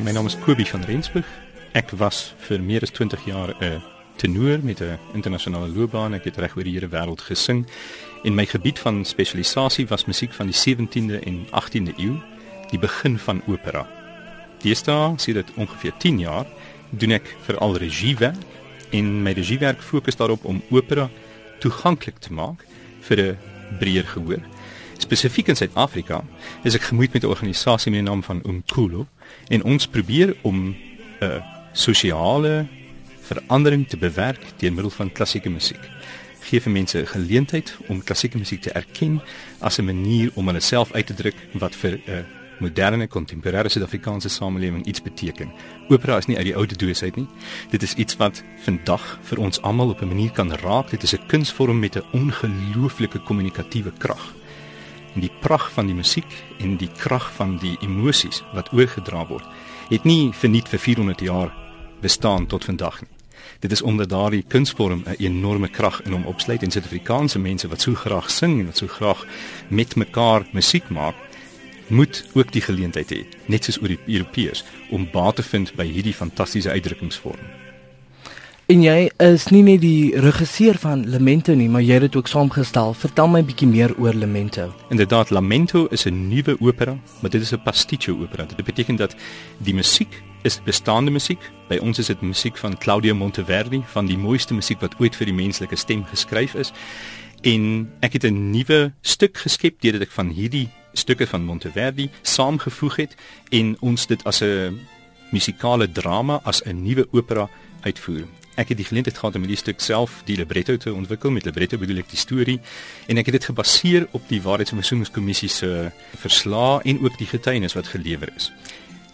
my naam is Kobie van Rensburg. Ek was vir meer as 20 jaar 'n tenor met 'n internasionale loopbaan. Ek het reg oor die hele wêreld gesing. En my gebied van spesialisasie was musiek van die 17de en 18de eeu, die begin van opera. Deesdae, sien dit ongeveer 10 jaar, doen ek veral regiewerk en my regiewerk fokus daarop om opera toeganklik te maak vir 'n breër gehoor. Spesifiek in Suid-Afrika is ek gemoeid met 'n organisasie met die naam van Umkulo en ons probeer om 'n uh, sosiale verandering te bewerk deur middel van klassieke musiek. Gee vir mense 'n geleentheid om klassieke musiek te erken as 'n manier om hulle self uit te druk wat vir 'n uh, moderne kontemporêre Suid-Afrikaanse samelewing iets beteken. Opera is nie uit die ou doos uit nie. Dit is iets wat vandag vir ons almal op 'n manier kan raak. Dit is 'n kunsvorm met 'n ongelooflike kommunikatiewe krag en die pragt van die musiek en die krag van die emosies wat oorgedra word, het nie verniet vir 400 jaar bestaan tot vandag nie. Dit is omdat daardie kunsvorm 'n enorme krag in hom opsluit en Suid-Afrikaanse mense wat so graag sing en wat so graag met mekaar musiek maak, moet ook die geleentheid hê, net soos oor die Europeërs, om baat te vind by hierdie fantastiese uitdrukkingsvorm. En jy is nie net die regisseur van Lamento nie, maar jy het dit ook saamgestel. Vertel my 'n bietjie meer oor Lamento. Inderdaad, Lamento is 'n nuwe opera, maar dit is 'n pasticcio opera. Dit beteken dat die musiek is bestaande musiek. By ons is dit musiek van Claudio Monteverdi, van die mooiste musiek wat ooit vir die menslike stem geskryf is. En ek het 'n nuwe stuk geskep deurdat ek van hierdie stukke van Monteverdi saamgevoeg het en ons dit as 'n musikale drama as 'n nuwe opera uitvoer. Ek het die geleentheid gehad om hierdie stuk self die libretto te ontwikkel met libretto bedoel ek die storie en ek het dit gebaseer op die Waarheids- en Versoeningskommissie se verslae en ook die getuienis wat gelewer is.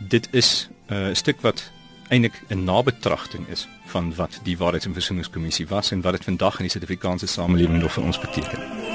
Dit is uh, 'n uh, stuk wat eintlik 'n nabetragting is van wat die Waarheids- en Versoeningskommissie was en wat dit vandag in die Suid-Afrikaanse samelewing nog vir ons beteken.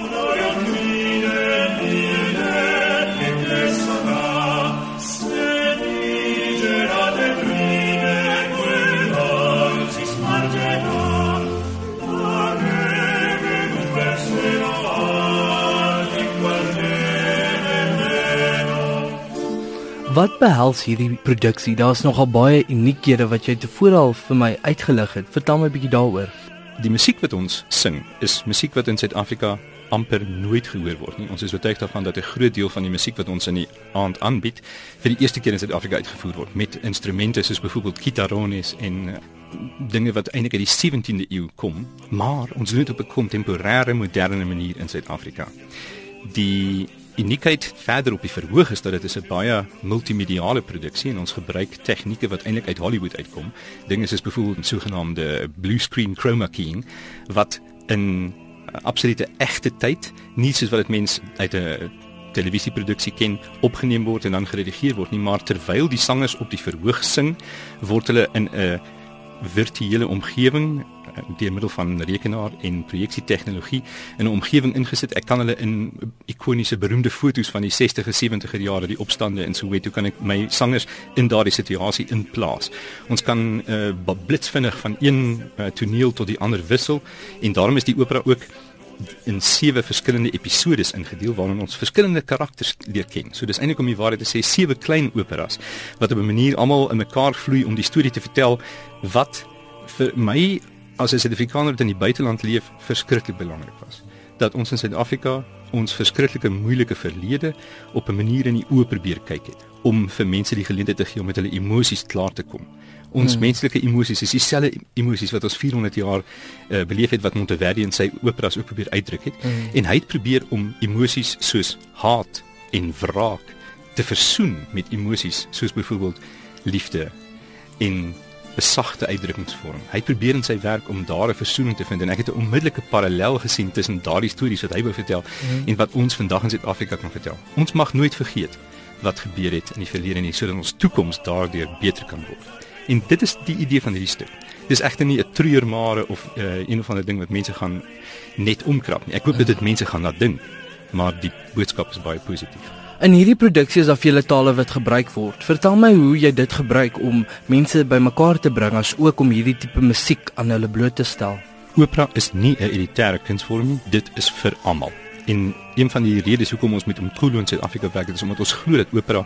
Wat behels hierdie produksie? Daar's nogal baie uniekhede wat jy tevore al vir my uitgelig het. Vertel my 'n bietjie daaroor. Die musiek wat ons sing, is musiek wat in Suid-Afrika amper nooit gehoor word nie. Ons is oortuig daarvan dat 'n groot deel van die musiek wat ons in die aand aanbied, vir die eerste keer in Suid-Afrika uitgevoer word met instrumente soos byvoorbeeld kitarones en uh, dinge wat eintlik uit die 17de eeu kom, maar ons doen dit op 'n kontemporêre moderne manier in Suid-Afrika. Die uniekheid verder op die verhoog is dat dit is 'n baie multimediale produksie en ons gebruik tegnieke wat eintlik uit Hollywood uitkom. Dinge soos byvoorbeeld 'n sogenaamde blue screen chroma keying wat in absolute egte tyd, nie soos wat dit mens uit 'n televisieproduksie ken, opgeneem word en dan geredigeer word nie, maar terwyl die sangers op die verhoog sing, word hulle in 'n virtuele omgewing Eh, deur middel van rekenaar en projeksietegnologie in 'n omgewing ingesit. Ek kan hulle in ikoniese beroemde foto's van die 60e, 70e jare, die opstande in Soweto kan ek my sangers in daardie situasie inplaas. Ons kan uh, blitsvinnig van een uh, toneel tot die ander wissel en daarom is die opera ook in sewe verskillende episodes ingedeel waarin ons verskillende karakters leer ken. So dis eintlik om die waarheid te sê sewe klein operas wat op 'n manier almal in mekaar vloei om die storie te vertel wat vir my as 'n Suid-Afrikaner wat in die buiteland leef verskriklik belangrik was. Dat ons in Suid-Afrika ons verskriklike moeilike verlede op 'n manier in die oë probeer kyk het om vir mense die geleentheid te gee om met hulle emosies klaar te kom. Ons hmm. menslike emosies is dieselfde emosies wat ons 400 jaar uh, beleef het wat Monteverdi in sy operas ook probeer uitdruk het. Hmm. En hy het probeer om emosies soos haat en wraak te versoen met emosies soos byvoorbeeld liefde en 'n sagte uitdrukkingsvorm. Hy probeer in sy werk om daar 'n versoening te vind en ek het 'n onmiddellike parallel gesien tussen daardie stories wat hy wou vertel mm. en wat ons vandag in Suid-Afrika kan vertel. Ons mag nooit vergeet wat gebeur het in die verlede nie sodat ons toekoms daardeur beter kan word. En dit is die idee van hierdie stuk. Dis egter nie 'n treurmare of uh, een of ander ding wat mense gaan net omkrap nie. Ek hoop dit mense gaan na dink, maar die boodskap is baie positief. In hierdie produksie is daar vele tale wat gebruik word. Vertel my hoe jy dit gebruik om mense bymekaar te bring as ook om hierdie tipe musiek aan hulle bloot te stel. Opera is nie 'n elitêre kunsvorm nie, dit is vir almal. En een van die redes hoekom ons met Umkhulu in Suid-Afrika werk, is omdat ons glo dat opera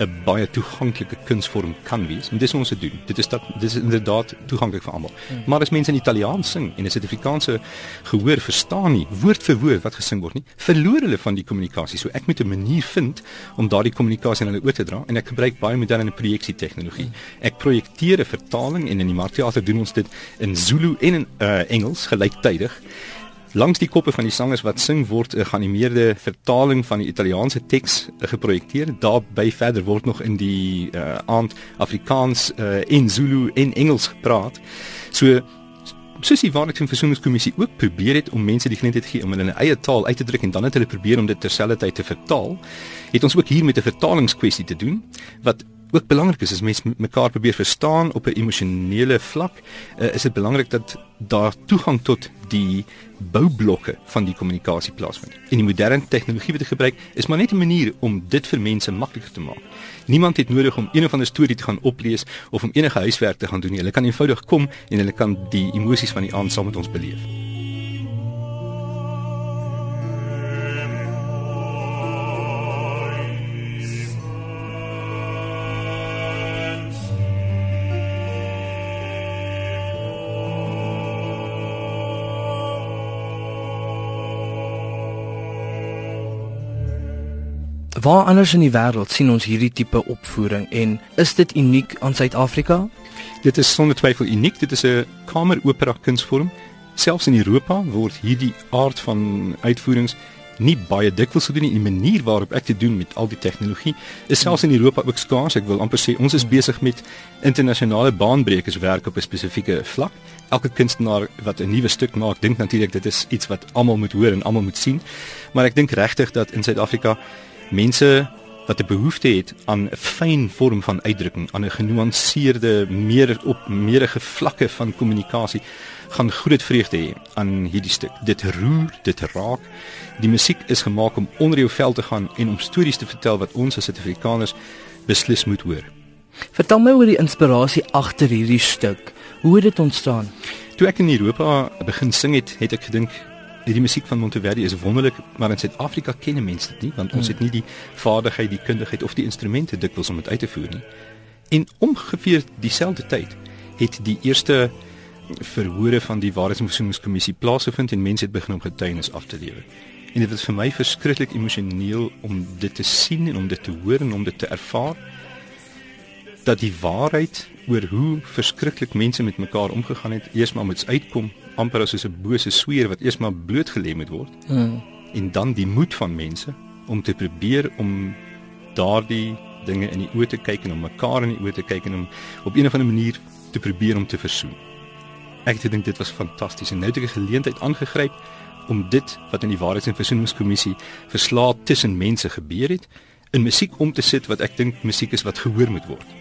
'n baie toeganklike kunsvorm kan wees. En dis wat ons doen. Dit is dat dis is inderdaad toeganklik vir almal. Hmm. Maar as mense in Italiaans sing en 'n Suid-Afrikaanse gehoor verstaan nie woord vir woord wat gesing word nie, verloor hulle van die kommunikasie. So ek moet 'n manier vind om daardie kommunikasie aan hulle oor te dra en ek gebruik baie moderne projeksie tegnologie. Hmm. Ek projekteer 'n vertaling en in die Markteater doen ons dit in Zulu en in uh, Engels gelyktydig. Langs die koppe van die sangers wat sing word 'n geanimeerde vertaling van die Italiaanse teks eh, geprojekteer. Daarby verder word nog in die uh, aand Afrikaans uh, en Zulu en Engels gepraat. So soos die Waarheids- en Versoeningskommissie ook probeer het om mense die geleentheid gee om hulle in 'n eie taal uit te druk en dan het hulle probeer om dit terselfdertyd te vertaal. Het ons ook hier met 'n vertalingskwessie te doen wat ook belangrik is as mense mekaar probeer verstaan op 'n emosionele vlak, uh, is dit belangrik dat daar toegang tot die boublokke van die kommunikasie plaasvind. En die moderne tegnologie wat gebruik is maar net 'n manier om dit vir mense makliker te maak. Niemand het nodig om een of ander storie te gaan oplees of om enige huiswerk te gaan doen nie. Hulle kan eenvoudig kom en hulle kan die emosies van die aand saam met ons beleef. Waar anders in die wêreld sien ons hierdie tipe opvoering en is dit uniek aan Suid-Afrika? Dit is sonder twyfel uniek. Dit is 'n kameropera kunsvorm. Selfs in Europa word hierdie aard van uitvoerings nie baie dikwels gedoen nie. Die manier waarop ek dit doen met al die tegnologie is selfs in Europa ook skaars. Ek wil amper sê ons is besig met internasionale baanbrekers werk op 'n spesifieke vlak. Elke kunstenaar wat 'n nuwe stuk maak, dink natuurlik dit is iets wat almal moet hoor en almal moet sien. Maar ek dink regtig dat in Suid-Afrika mense wat 'n behoefte het aan 'n fyn vorm van uitdrukking, aan 'n genuanceerde, meer op meerige vlakke van kommunikasie gaan groot vreugde hê aan hierdie stuk. Dit roer, dit raak. Die musiek is gemaak om onder jou vel te gaan en om stories te vertel wat ons as Suid-Afrikaners beslis moet hoor. Vertel my oor die inspirasie agter hierdie stuk. Hoe het dit ontstaan? Toe ek in Europa begin sing het, het ek gedink die musiek van Monteverdi is wonderlik, maar in Suid-Afrika ken mense dit nie want ons hmm. het nie die vaardigheid, die kundigheid of die instrumente dikwels om dit uit te voer nie. En ongeveer dieselfde tyd het die eerste verhore van die Waarheidsversoeningskommissie plaasgevind en mense het begin om getuienis af te lewer. En dit was vir my verskriklik emosioneel om dit te sien en om dit te hoor en om dit te ervaar dat die waarheid oor hoe verskriklik mense met mekaar omgegaan het eers maar moet uitkom amper as 'n bose sweer wat eers maar blootgelê moet word. Mm. En dan die moed van mense om te probeer om daardie dinge in die oë te kyk en om mekaar in die oë te kyk en om op 'n of ander manier te probeer om te versoen. Ek dink dit was fantasties en nou het ek 'n geleentheid aangegryp om dit wat in die Waarheids- en Versoeningskommissie verslae tussen mense gebeur het in musiek om te sit wat ek dink musiek is wat gehoor moet word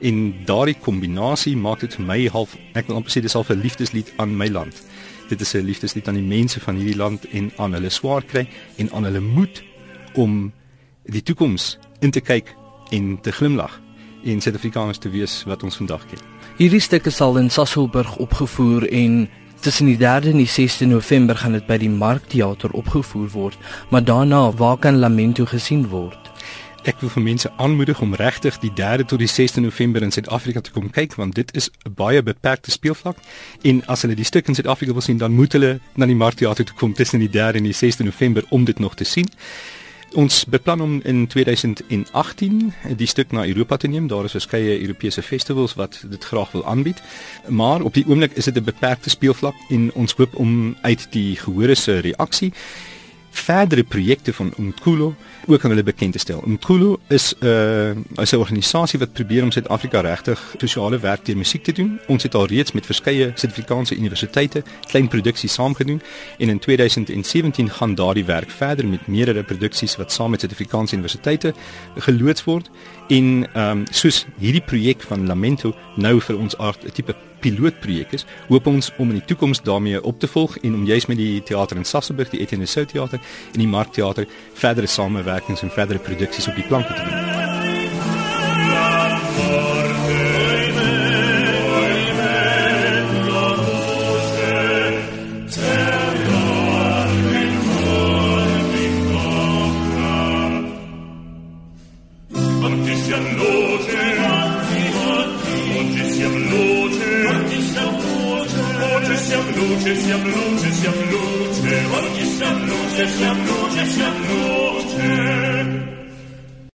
en daardie kombinasie maak dit vir my half ek wil amper sê dis half 'n liefdeslied aan my land. Dit is 'n liefdeslied aan die mense van hierdie land en aan hulle swaar kry en aan hulle moed om die toekoms in te kyk en te glimlag en Suid-Afrikaners te wees wat ons vandag ken. Hierdie stukke sal in Sasolburg opgevoer en tussen die 3de en die 6de November gaan dit by die Markteater opgevoer word, maar daarna waar kan Lamento gesien word? Ek wil vir mense aanmoedig om regtig die 3de tot die 6de November in Suid-Afrika te kom kyk want dit is 'n baie beperkte speelvlak en as hulle die stuk in Suid-Afrika wil sien dan moet hulle na die Markteater toe kom tussen die 3de en die 6de November om dit nog te sien. Ons beplan om in 2018 die stuk na Europa te neem. Daar is verskeie Europese festivals wat dit graag wil aanbied. Maar op die oomblik is dit 'n beperkte speelvlak en ons hoop om uit die gehore se reaksie verdere projekte van Umkhulu ook aan hulle bekend te stel. Umkhulu is 'n uh, 'n organisasie wat probeer om Suid-Afrika regtig sosiale werk deur musiek te doen. Ons het al reeds met verskeie Suid-Afrikaanse universiteite klein produksies saamgedoen en in 2017 gaan daardie werk verder met meerdere produksies wat saam met Suid-Afrikaanse universiteite geloods word en ehm um, soos hierdie projek van Lamento nou vir ons aard 'n tipe pilootprojek is, hoop ons om in die toekoms daarmee op te volg en om juis met die teater in Sassenburg, die Etienne Sou teater en die Markteater verdere samewerkings en verdere produksies op die planke te doen.